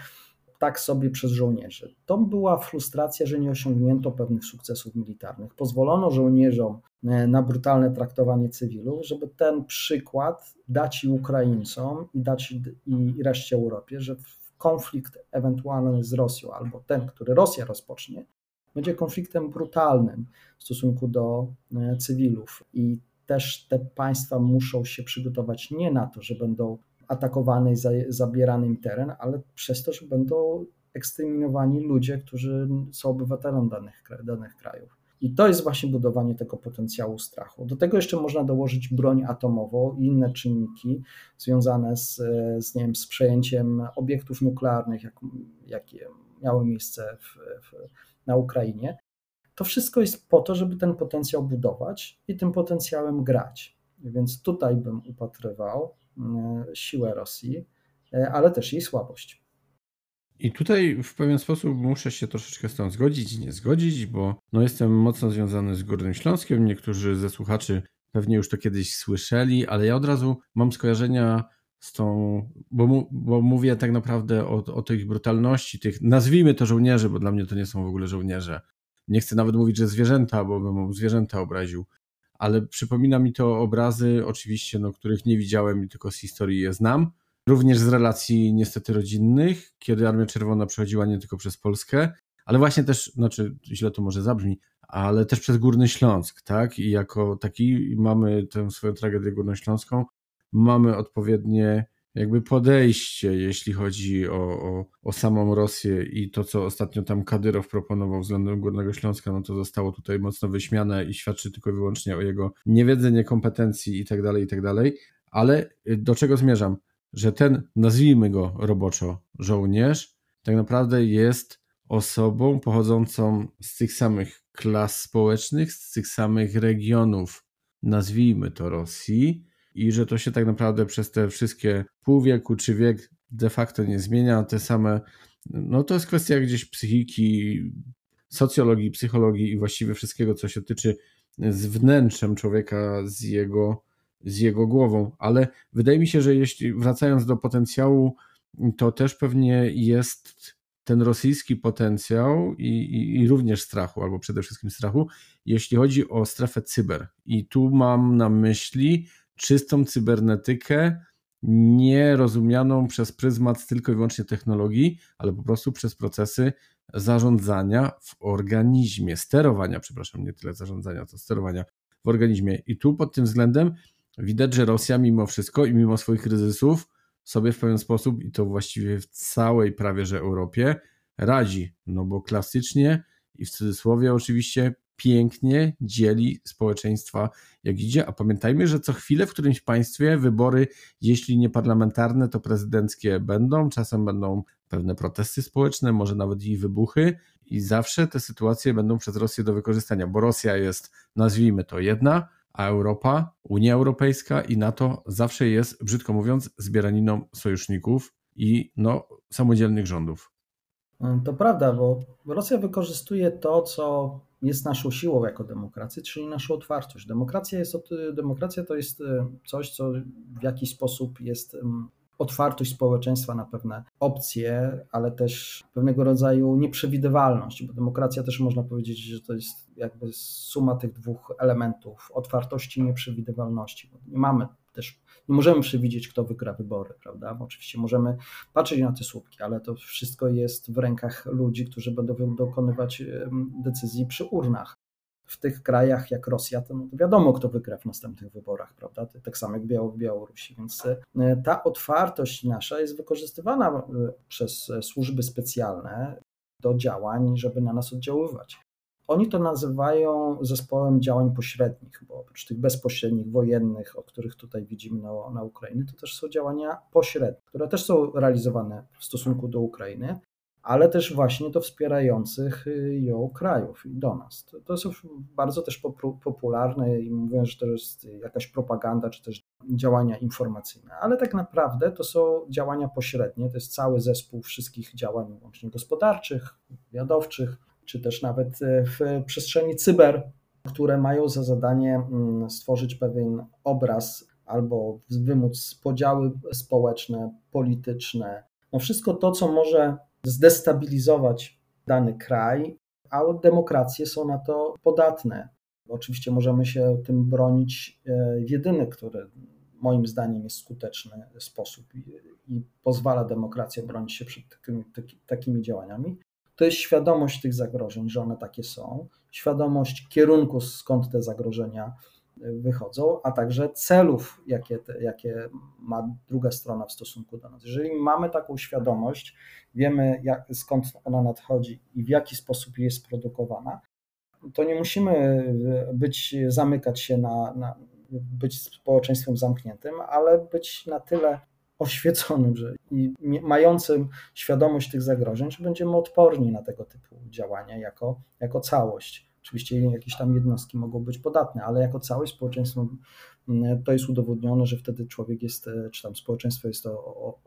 tak sobie przez żołnierzy. To była frustracja, że nie osiągnięto pewnych sukcesów militarnych. Pozwolono żołnierzom na brutalne traktowanie cywilów, żeby ten przykład dać i Ukraińcom i dać i reszcie Europie, że konflikt ewentualny z Rosją albo ten, który Rosja rozpocznie, będzie konfliktem brutalnym w stosunku do e, cywilów i też te państwa muszą się przygotować nie na to, że będą atakowany i zabierany im teren, ale przez to, że będą eksterminowani ludzie, którzy są obywatelem danych, danych krajów. I to jest właśnie budowanie tego potencjału strachu. Do tego jeszcze można dołożyć broń atomową i inne czynniki związane z, z, nie wiem, z przejęciem obiektów nuklearnych, jak, jakie miały miejsce w, w, na Ukrainie. To wszystko jest po to, żeby ten potencjał budować i tym potencjałem grać. Więc tutaj bym upatrywał E, siłę Rosji, e, ale też jej słabość. I tutaj w pewien sposób muszę się troszeczkę z tą zgodzić i nie zgodzić, bo no jestem mocno związany z Górnym Śląskiem. Niektórzy ze słuchaczy pewnie już to kiedyś słyszeli, ale ja od razu mam skojarzenia z tą, bo, mu, bo mówię tak naprawdę o, o tej brutalności, tych, nazwijmy to żołnierzy, bo dla mnie to nie są w ogóle żołnierze. Nie chcę nawet mówić, że zwierzęta, bo bym zwierzęta obraził, ale przypomina mi to obrazy, oczywiście, no, których nie widziałem i tylko z historii je znam. Również z relacji niestety rodzinnych, kiedy Armia Czerwona przechodziła nie tylko przez Polskę, ale właśnie też, znaczy źle to może zabrzmi, ale też przez Górny Śląsk, tak? I jako taki mamy tę swoją tragedię górnośląską, mamy odpowiednie jakby podejście, jeśli chodzi o, o, o, samą Rosję i to, co ostatnio tam Kadyrow proponował względem Górnego Śląska, no to zostało tutaj mocno wyśmiane i świadczy tylko i wyłącznie o jego niewiedzy, niekompetencji i tak dalej, i tak dalej. Ale do czego zmierzam? Że ten, nazwijmy go roboczo, żołnierz, tak naprawdę jest osobą pochodzącą z tych samych klas społecznych, z tych samych regionów, nazwijmy to Rosji, i że to się tak naprawdę przez te wszystkie pół wieku czy wiek de facto nie zmienia. Te same, no to jest kwestia gdzieś psychiki, socjologii, psychologii i właściwie wszystkiego, co się tyczy z wnętrzem człowieka, z jego, z jego głową. Ale wydaje mi się, że jeśli wracając do potencjału, to też pewnie jest ten rosyjski potencjał i, i, i, również strachu, albo przede wszystkim strachu, jeśli chodzi o strefę cyber. I tu mam na myśli czystą cybernetykę nie rozumianą przez pryzmat tylko i wyłącznie technologii, ale po prostu przez procesy zarządzania w organizmie, sterowania, przepraszam, nie tyle zarządzania, to sterowania w organizmie. I tu pod tym względem widać, że Rosja mimo wszystko i mimo swoich kryzysów sobie w pewien sposób, i to właściwie w całej prawie że Europie, radzi. No bo klasycznie i w cudzysłowie oczywiście pięknie dzieli społeczeństwa jak idzie, a pamiętajmy, że co chwilę w którymś państwie wybory, jeśli nie parlamentarne, to prezydenckie będą, czasem będą pewne protesty społeczne, może nawet i wybuchy. I zawsze te sytuacje będą przez Rosję do wykorzystania, bo Rosja jest, nazwijmy to, jedna, a Europa, Unia Europejska i NATO zawsze jest, brzydko mówiąc, zbieraniną sojuszników i no, samodzielnych rządów. To prawda, bo Rosja wykorzystuje to, co jest naszą siłą jako demokracji, czyli naszą otwartość. Demokracja, jest, demokracja to jest e, coś, co w jakiś sposób jest otwartość społeczeństwa na pewne opcje, ale też pewnego rodzaju nieprzewidywalność, bo demokracja też można powiedzieć, że to jest jakby suma tych dwóch elementów otwartości i nieprzewidywalności. Nie mamy też, nie możemy przewidzieć, kto wygra wybory, prawda? Bo oczywiście możemy patrzeć na te słupki, ale to wszystko jest w rękach ludzi, którzy będą dokonywać decyzji przy urnach w tych krajach jak Rosja, to, no to wiadomo, kto wygra w następnych wyborach, prawda? Tak samo jak w Białorusi. Więc e, ta otwartość nasza jest wykorzystywana e, przez służby specjalne do działań, żeby na nas oddziaływać. Oni to nazywają zespołem działań pośrednich, bo oprócz tych bezpośrednich, wojennych, o których tutaj widzimy na, na Ukrainie, to też są działania pośrednie, które też są realizowane w stosunku do Ukrainy, ale też właśnie do wspierających y, ją krajów i do nas. To, to są bardzo też popularne i mówię, że to jest jakaś propaganda, czy też działania informacyjne, ale tak naprawdę to są działania pośrednie, to jest cały zespół wszystkich działań łącznie gospodarczych, wywiadowczych, czy też nawet y, w przestrzeni cyber, które mają za zadanie mm, stworzyć pewien obraz albo wymóc podziały społeczne, polityczne, no wszystko to, co może zdestabilizować dany kraj, a demokracje są na to podatne. Oczywiście możemy się tym bronić e, w jedyny, który moim zdaniem jest skuteczny sposób i, pozwala demokracji bronić się przed takimi, takimi działaniami. To jest świadomość tych zagrożeń, że one takie są, świadomość kierunku, skąd te zagrożenia wychodzą, a także celów, jakie, jakie ma druga strona w stosunku do nas. Jeżeli mamy taką świadomość, wiemy jak, skąd ona nadchodzi i w jaki sposób jest produkowana, to nie musimy być, zamykać się na, na być społeczeństwem zamkniętym, ale być na tyle oświeconym że, i mającym świadomość tych zagrożeń, że będziemy odporni na tego typu działania jako, jako całość. Oczywiście jakieś tam jednostki mogą być podatne, ale jako całe społeczeństwo mm, to jest udowodnione, że wtedy człowiek jest, e, czy tam społeczeństwo jest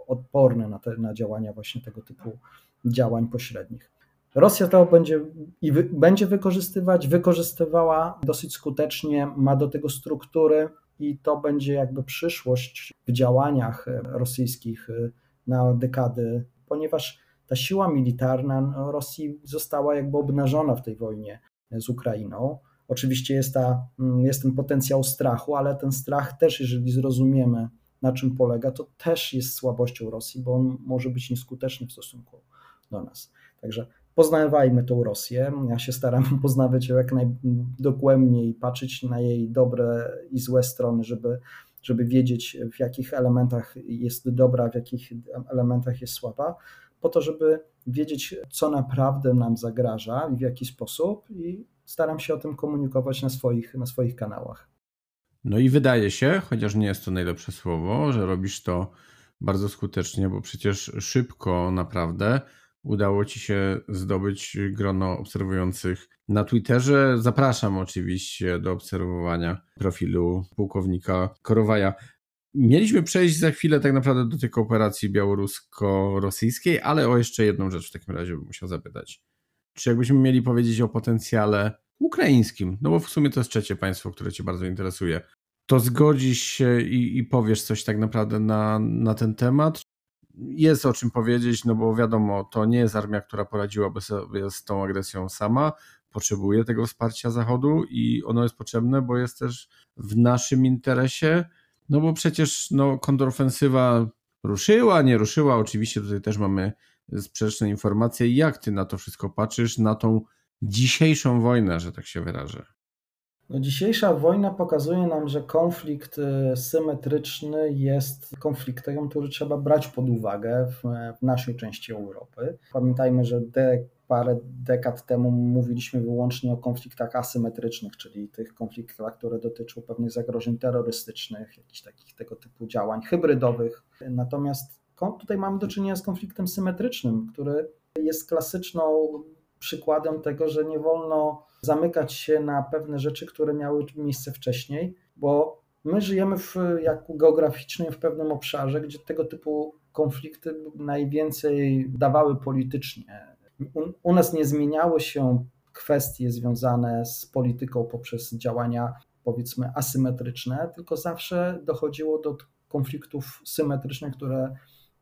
odporne na, te, na działania właśnie tego typu działań pośrednich. Rosja to będzie i wy, będzie wykorzystywać, wykorzystywała dosyć skutecznie, ma do tego struktury i to będzie jakby przyszłość w działaniach e, rosyjskich e, na dekady, ponieważ ta siła militarna Rosji została jakby obnażona w tej wojnie z Ukrainą. Oczywiście jest, ta, mm, jest ten potencjał strachu, ale ten strach też, jeżeli zrozumiemy, na czym polega, to też jest słabością Rosji, bo on może być nieskuteczny w stosunku do nas. Także poznawajmy tą Rosję. Ja się staram poznawać ją jak najdokładniej i patrzeć na jej dobre i złe strony, żeby, żeby wiedzieć, w jakich elementach jest dobra, w jakich elementach jest słaba, po to, żeby wiedzieć, co naprawdę nam zagraża i w jaki sposób, i staram się o tym komunikować na swoich, na swoich kanałach. No i wydaje się, chociaż nie jest to najlepsze słowo, że robisz to bardzo skutecznie, bo przecież szybko naprawdę udało ci się zdobyć grono obserwujących na Twitterze. Zapraszam oczywiście do obserwowania profilu pułkownika Korowaja. Mieliśmy przejść za chwilę tak naprawdę do tej kooperacji białorusko-rosyjskiej, ale o jeszcze jedną rzecz w takim razie bym musiał zapytać. Czy jakbyśmy mieli powiedzieć o potencjale ukraińskim, no bo w sumie to jest trzecie państwo, które Cię bardzo interesuje, to zgodzisz się i, i powiesz coś tak naprawdę na, na ten temat? Jest o czym powiedzieć, no bo wiadomo, to nie jest armia, która poradziłaby sobie z tą agresją sama, potrzebuje tego wsparcia Zachodu i ono jest potrzebne, bo jest też w naszym interesie No bo przecież no, kontrofensywa ruszyła, nie ruszyła. Oczywiście tutaj też mamy sprzeczne informacje. Jak ty na to wszystko patrzysz, na tą dzisiejszą wojnę, że tak się wyrażę? No, dzisiejsza wojna pokazuje nam, że konflikt y, symetryczny jest konfliktem, który trzeba brać pod uwagę w, w naszej części Europy. Pamiętajmy, że de, parę dekad temu mówiliśmy wyłącznie o konfliktach asymetrycznych, czyli tych konfliktach, które dotyczą pewnych zagrożeń terrorystycznych, jakichś takich tego typu działań hybrydowych. Natomiast tutaj mamy do czynienia z konfliktem symetrycznym, który jest klasyczną przykładem tego, że nie wolno zamykać się na pewne rzeczy, które miały miejsce wcześniej, bo my żyjemy w, jak geograficznie w pewnym obszarze, gdzie tego typu konflikty najwięcej dawały politycznie. U, nas nie zmieniały się kwestie związane z polityką poprzez działania powiedzmy asymetryczne, tylko zawsze dochodziło do konfliktów symetrycznych, które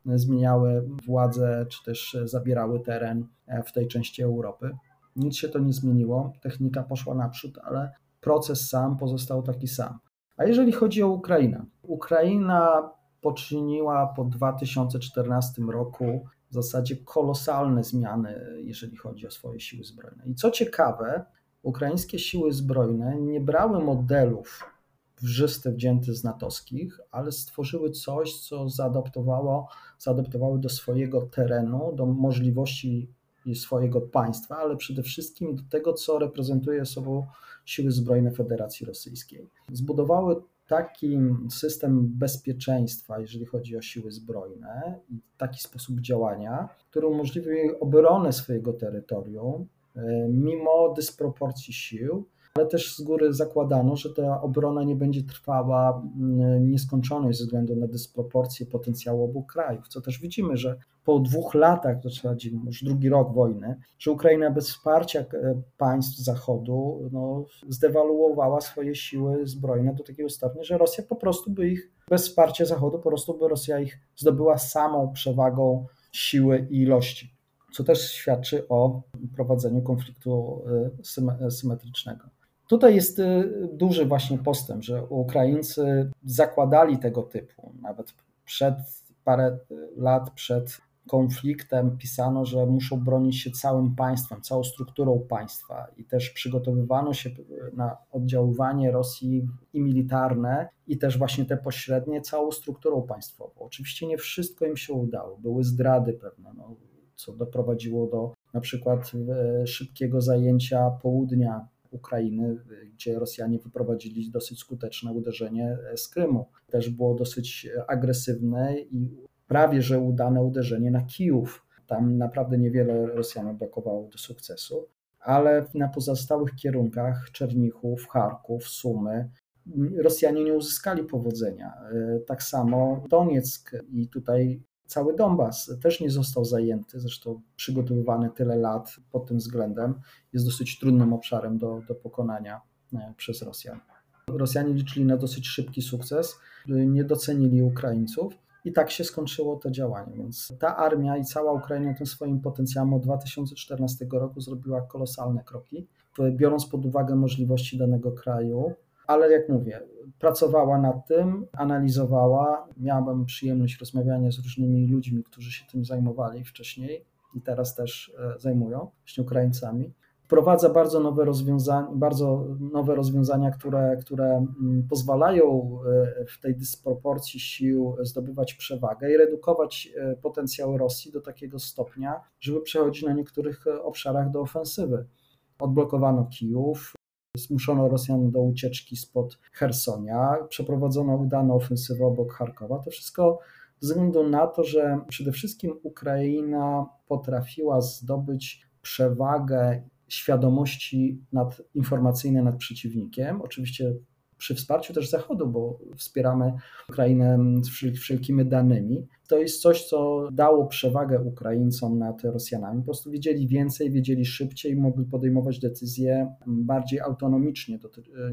zmieniały władzę, czy też zabierały teren w tej części Europy. Nic się to nie zmieniło, technika poszła naprzód, ale proces sam pozostał taki sam. A jeżeli chodzi o Ukrainę, Ukraina poczyniła po 2014 roku w zasadzie kolosalne zmiany, jeżeli chodzi o swoje siły zbrojne. I co ciekawe, ukraińskie siły zbrojne nie brały modelów wrzyste wzięte z natowskich, ale stworzyły coś, co zaadaptowało, zaadaptowały do swojego terenu, do możliwości swojego państwa, ale przede wszystkim do tego, co reprezentuje sobą siły zbrojne Federacji Rosyjskiej. Zbudowały taki system bezpieczeństwa, jeżeli chodzi o siły zbrojne, i taki sposób działania, który umożliwi obronę swojego terytorium e, mimo dysproporcji sił ale też z góry zakładano, że ta obrona nie będzie trwała mm, nieskończoność ze względu na dysproporcje potencjału obu krajów, co też widzimy, że po dwóch latach, to trzeba już drugi rok wojny, że Ukraina bez wsparcia e, państw Zachodu no, zdewaluowała swoje siły zbrojne do takiego stopnia, że Rosja po prostu by ich, bez wsparcia Zachodu, po prostu by Rosja ich zdobyła samą przewagą siły i ilości, co też świadczy o prowadzeniu konfliktu e, symetrycznego. Tutaj jest y, duży właśnie postęp, że Ukraińcy zakładali tego typu. Nawet przed parę lat przed konfliktem pisano, że muszą bronić się całym państwem, całą strukturą państwa i też przygotowywano się na oddziaływanie Rosji i militarne, i też właśnie te pośrednie całą strukturą państwową. Oczywiście nie wszystko im się udało, były zdrady pewne, no, co doprowadziło do na przykład e, szybkiego zajęcia południa Ukrainy, gdzie Rosjanie wyprowadzili dosyć skuteczne uderzenie z Krymu. Też było dosyć agresywne i prawie że udane uderzenie na Kijów. Tam naprawdę niewiele Rosjanom brakowało do sukcesu, ale na pozostałych kierunkach Czernichów, Charków, Sumy Rosjanie nie uzyskali powodzenia. Tak samo Donieck i tutaj cały Donbas też nie został zajęty, zresztą przygotowywany tyle lat pod tym względem, jest dosyć trudnym obszarem do, do pokonania e, przez Rosjan. Rosjanie liczyli na dosyć szybki sukces, nie docenili Ukraińców i tak się skończyło to działanie. Więc ta armia i cała Ukraina tym swoim potencjałem od 2014 roku zrobiła kolosalne kroki, biorąc pod uwagę możliwości danego kraju, ale jak mówię, pracowała nad tym, analizowała. Miałem przyjemność rozmawiania z różnymi ludźmi, którzy się tym zajmowali wcześniej i teraz też e, zajmują, właśnie Ukraińcami. Wprowadza bardzo nowe rozwiązania, bardzo nowe rozwiązania, które, które mm, pozwalają e, w tej dysproporcji sił zdobywać przewagę i redukować e, potencjał Rosji do takiego stopnia, żeby przechodzić na niektórych obszarach do ofensywy. Odblokowano Kijów, Zmuszono Rosjan do ucieczki spod Hersonia, przeprowadzono udaną ofensywę obok Charkowa. To wszystko ze względu na to, że przede wszystkim Ukraina potrafiła zdobyć przewagę świadomości nad, informacyjnej nad przeciwnikiem. Oczywiście przy wsparciu też Zachodu, bo wspieramy Ukrainę wszelkimi danymi. To jest coś, co dało przewagę Ukraińcom nad Rosjanami. Po prostu wiedzieli więcej, wiedzieli szybciej, mogli podejmować decyzje bardziej autonomicznie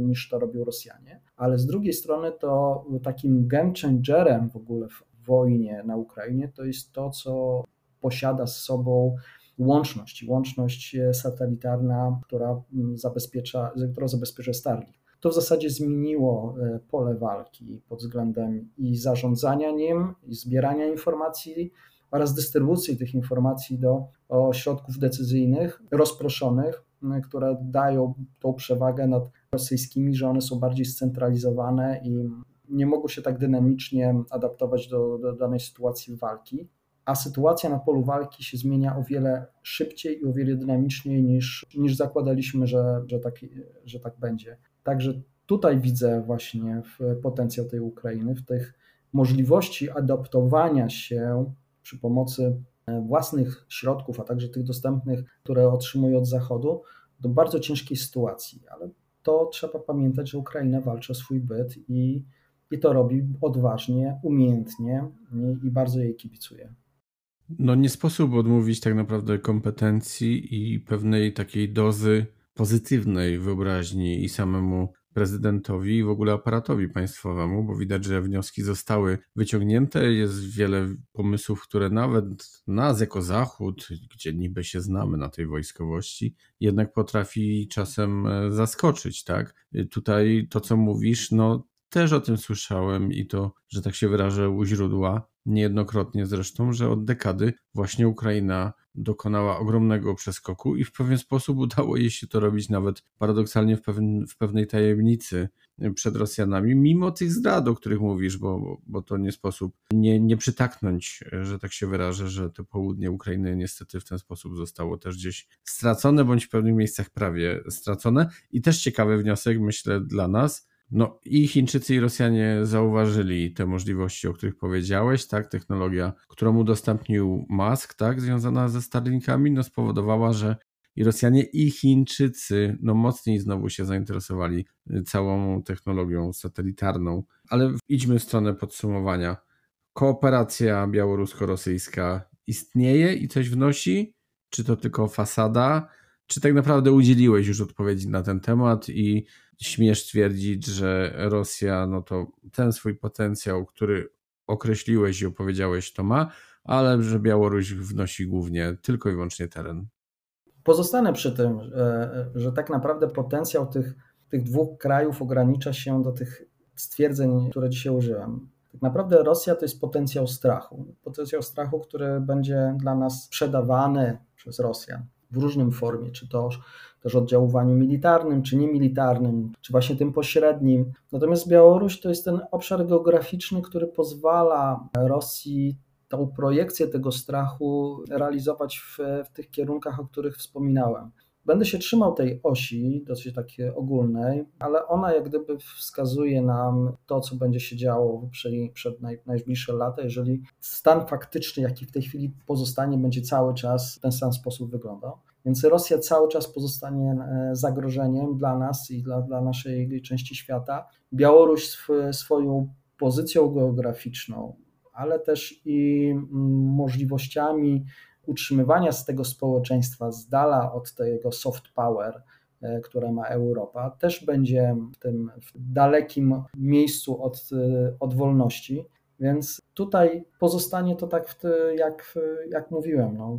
niż to robią Rosjanie. Ale z drugiej strony to takim game changerem w ogóle w wojnie na Ukrainie to jest to, co posiada z sobą łączność, łączność satelitarna, która zabezpiecza, która zabezpiecza Starlink. To w zasadzie zmieniło e, pole walki pod względem i zarządzania nim, i zbierania informacji oraz dystrybucji tych informacji do ośrodków decyzyjnych rozproszonych, które dają tą przewagę nad rosyjskimi, że one są bardziej scentralizowane i nie mogą się tak dynamicznie adaptować do, do danej sytuacji walki a sytuacja na polu walki się zmienia o wiele szybciej i o wiele dynamiczniej niż, niż zakładaliśmy, że, że, tak, że tak będzie. Także tutaj widzę właśnie potencjał tej Ukrainy, w tych możliwości adaptowania się przy pomocy e, własnych środków, a także tych dostępnych, które otrzymuje od Zachodu, do bardzo ciężkiej sytuacji. Ale to trzeba pamiętać, że Ukraina walczy o swój byt i, i to robi odważnie, umiejętnie i, i bardzo jej kibicuje. No nie sposób odmówić tak naprawdę kompetencji i pewnej takiej dozy pozytywnej wyobraźni i samemu prezydentowi i w ogóle aparatowi państwowemu, bo widać, że wnioski zostały wyciągnięte. Jest wiele pomysłów, które nawet nas jako Zachód, gdzie niby się znamy na tej wojskowości, jednak potrafi czasem e, zaskoczyć, tak? Tutaj to, co mówisz, no też o tym słyszałem i to, że tak się wyrażę, u źródła, niejednokrotnie zresztą, że od dekady właśnie Ukraina dokonała ogromnego przeskoku i w pewien sposób udało jej się to robić nawet paradoksalnie w, pewien, w pewnej tajemnicy przed Rosjanami, mimo tych zdrad, o których mówisz, bo, bo to nie sposób nie, nie przytaknąć, że tak się wyrażę, że to południe Ukrainy niestety w ten sposób zostało też gdzieś stracone, bądź w pewnych miejscach prawie stracone. I też ciekawy wniosek, myślę, dla nas, no i Chińczycy i Rosjanie zauważyli te możliwości, o których powiedziałeś, tak, technologia, którą udostępnił Musk, tak, związana ze Starlinkami, no spowodowała, że i Rosjanie i Chińczycy no mocniej znowu się zainteresowali całą technologią satelitarną. Ale idźmy w stronę podsumowania. Kooperacja białorusko-rosyjska istnieje i coś wnosi? Czy to tylko fasada? Czy tak naprawdę udzieliłeś już odpowiedzi na ten temat i śmiesz twierdzić, że Rosja, no to ten swój potencjał, który określiłeś i opowiedziałeś, to ma, ale że Białoruś wnosi głównie tylko i wyłącznie teren. Pozostanę przy tym, że tak naprawdę potencjał tych, tych dwóch krajów ogranicza się do tych stwierdzeń, które dzisiaj użyłem. Tak naprawdę Rosja to jest potencjał strachu. Potencjał strachu, który będzie dla nas sprzedawany przez Rosjan w różnym formie, czy to też oddziaływaniu militarnym, czy niemilitarnym, czy właśnie tym pośrednim. Natomiast Białoruś to jest ten obszar geograficzny, który pozwala Rosji tą projekcję tego strachu realizować w, w tych kierunkach, o których wspominałem. Będę się trzymał tej osi, dosyć takiej ogólnej, ale ona jak gdyby wskazuje nam to, co będzie się działo przed, przed naj, najbliższe lata, jeżeli stan faktyczny, jaki w tej chwili pozostanie, będzie cały czas w ten sam sposób wyglądał. Więc Rosja cały czas pozostanie e, zagrożeniem dla nas i dla, dla naszej części świata. Białoruś sw, swoją pozycją geograficzną, ale też i mm, możliwościami utrzymywania z tego społeczeństwa z dala od tego soft power, e, które ma Europa, też będzie w tym w dalekim miejscu od, e, od wolności. Więc tutaj pozostanie to tak, jak, jak mówiłem, no,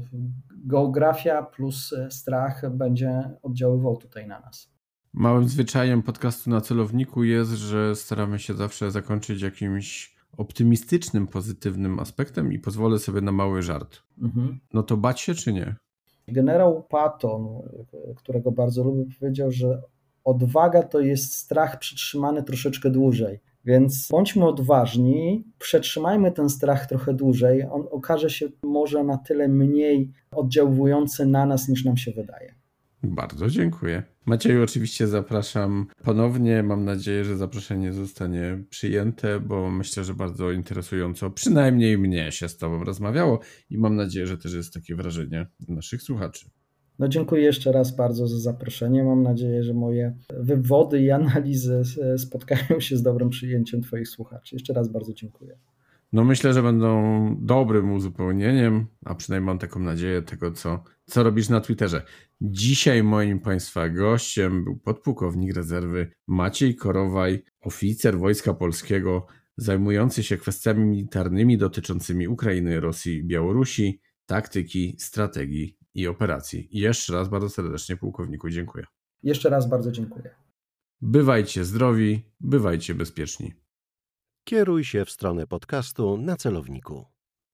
geografia plus strach będzie oddziaływał tutaj na nas. Małym zwyczajem podcastu na celowniku jest, że staramy się zawsze zakończyć jakimś optymistycznym, pozytywnym aspektem i pozwolę sobie na mały żart. Mhm. No to bać się czy nie? Generał Patton, którego bardzo lubię, powiedział, że odwaga to jest strach przytrzymany troszeczkę dłużej. Więc bądźmy odważni, przetrzymajmy ten strach trochę dłużej. On okaże się może na tyle mniej oddziałujący na nas, niż nam się wydaje. Bardzo dziękuję. Macieju, oczywiście zapraszam ponownie. Mam nadzieję, że zaproszenie zostanie przyjęte, bo myślę, że bardzo interesująco, przynajmniej mnie się z Tobą rozmawiało i mam nadzieję, że też jest takie wrażenie naszych słuchaczy. No dziękuję jeszcze raz bardzo za zaproszenie. Mam nadzieję, że moje wywody i analizy spotkają się z dobrym przyjęciem Twoich słuchaczy. Jeszcze raz bardzo dziękuję. No myślę, że będą dobrym uzupełnieniem, a przynajmniej mam taką nadzieję tego, co, co robisz na Twitterze. Dzisiaj moim Państwa gościem był podpułkownik rezerwy Maciej Korowaj, oficer Wojska Polskiego, zajmujący się kwestiami militarnymi dotyczącymi Ukrainy, Rosji Białorusi, taktyki, strategii i operacji. Jeszcze raz bardzo serdecznie pułkowniku dziękuję. Jeszcze raz bardzo dziękuję. Bywajcie zdrowi, bywajcie bezpieczni. Kieruj się w stronę podcastu na celowniku.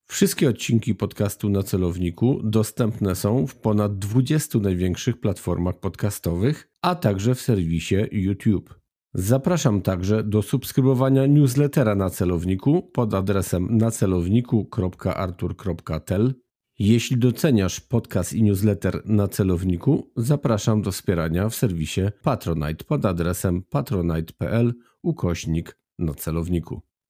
Wszystkie odcinki podcastu na celowniku dostępne są w ponad 20 największych platformach podcastowych, a także w serwisie YouTube. Zapraszam także do subskrybowania newslettera na celowniku pod adresem nacelowniku.artur.tel. Jeśli doceniasz podcast i newsletter na celowniku, zapraszam do wspierania w serwisie Patronite pod adresem patronite.pl ukośnik celowniku.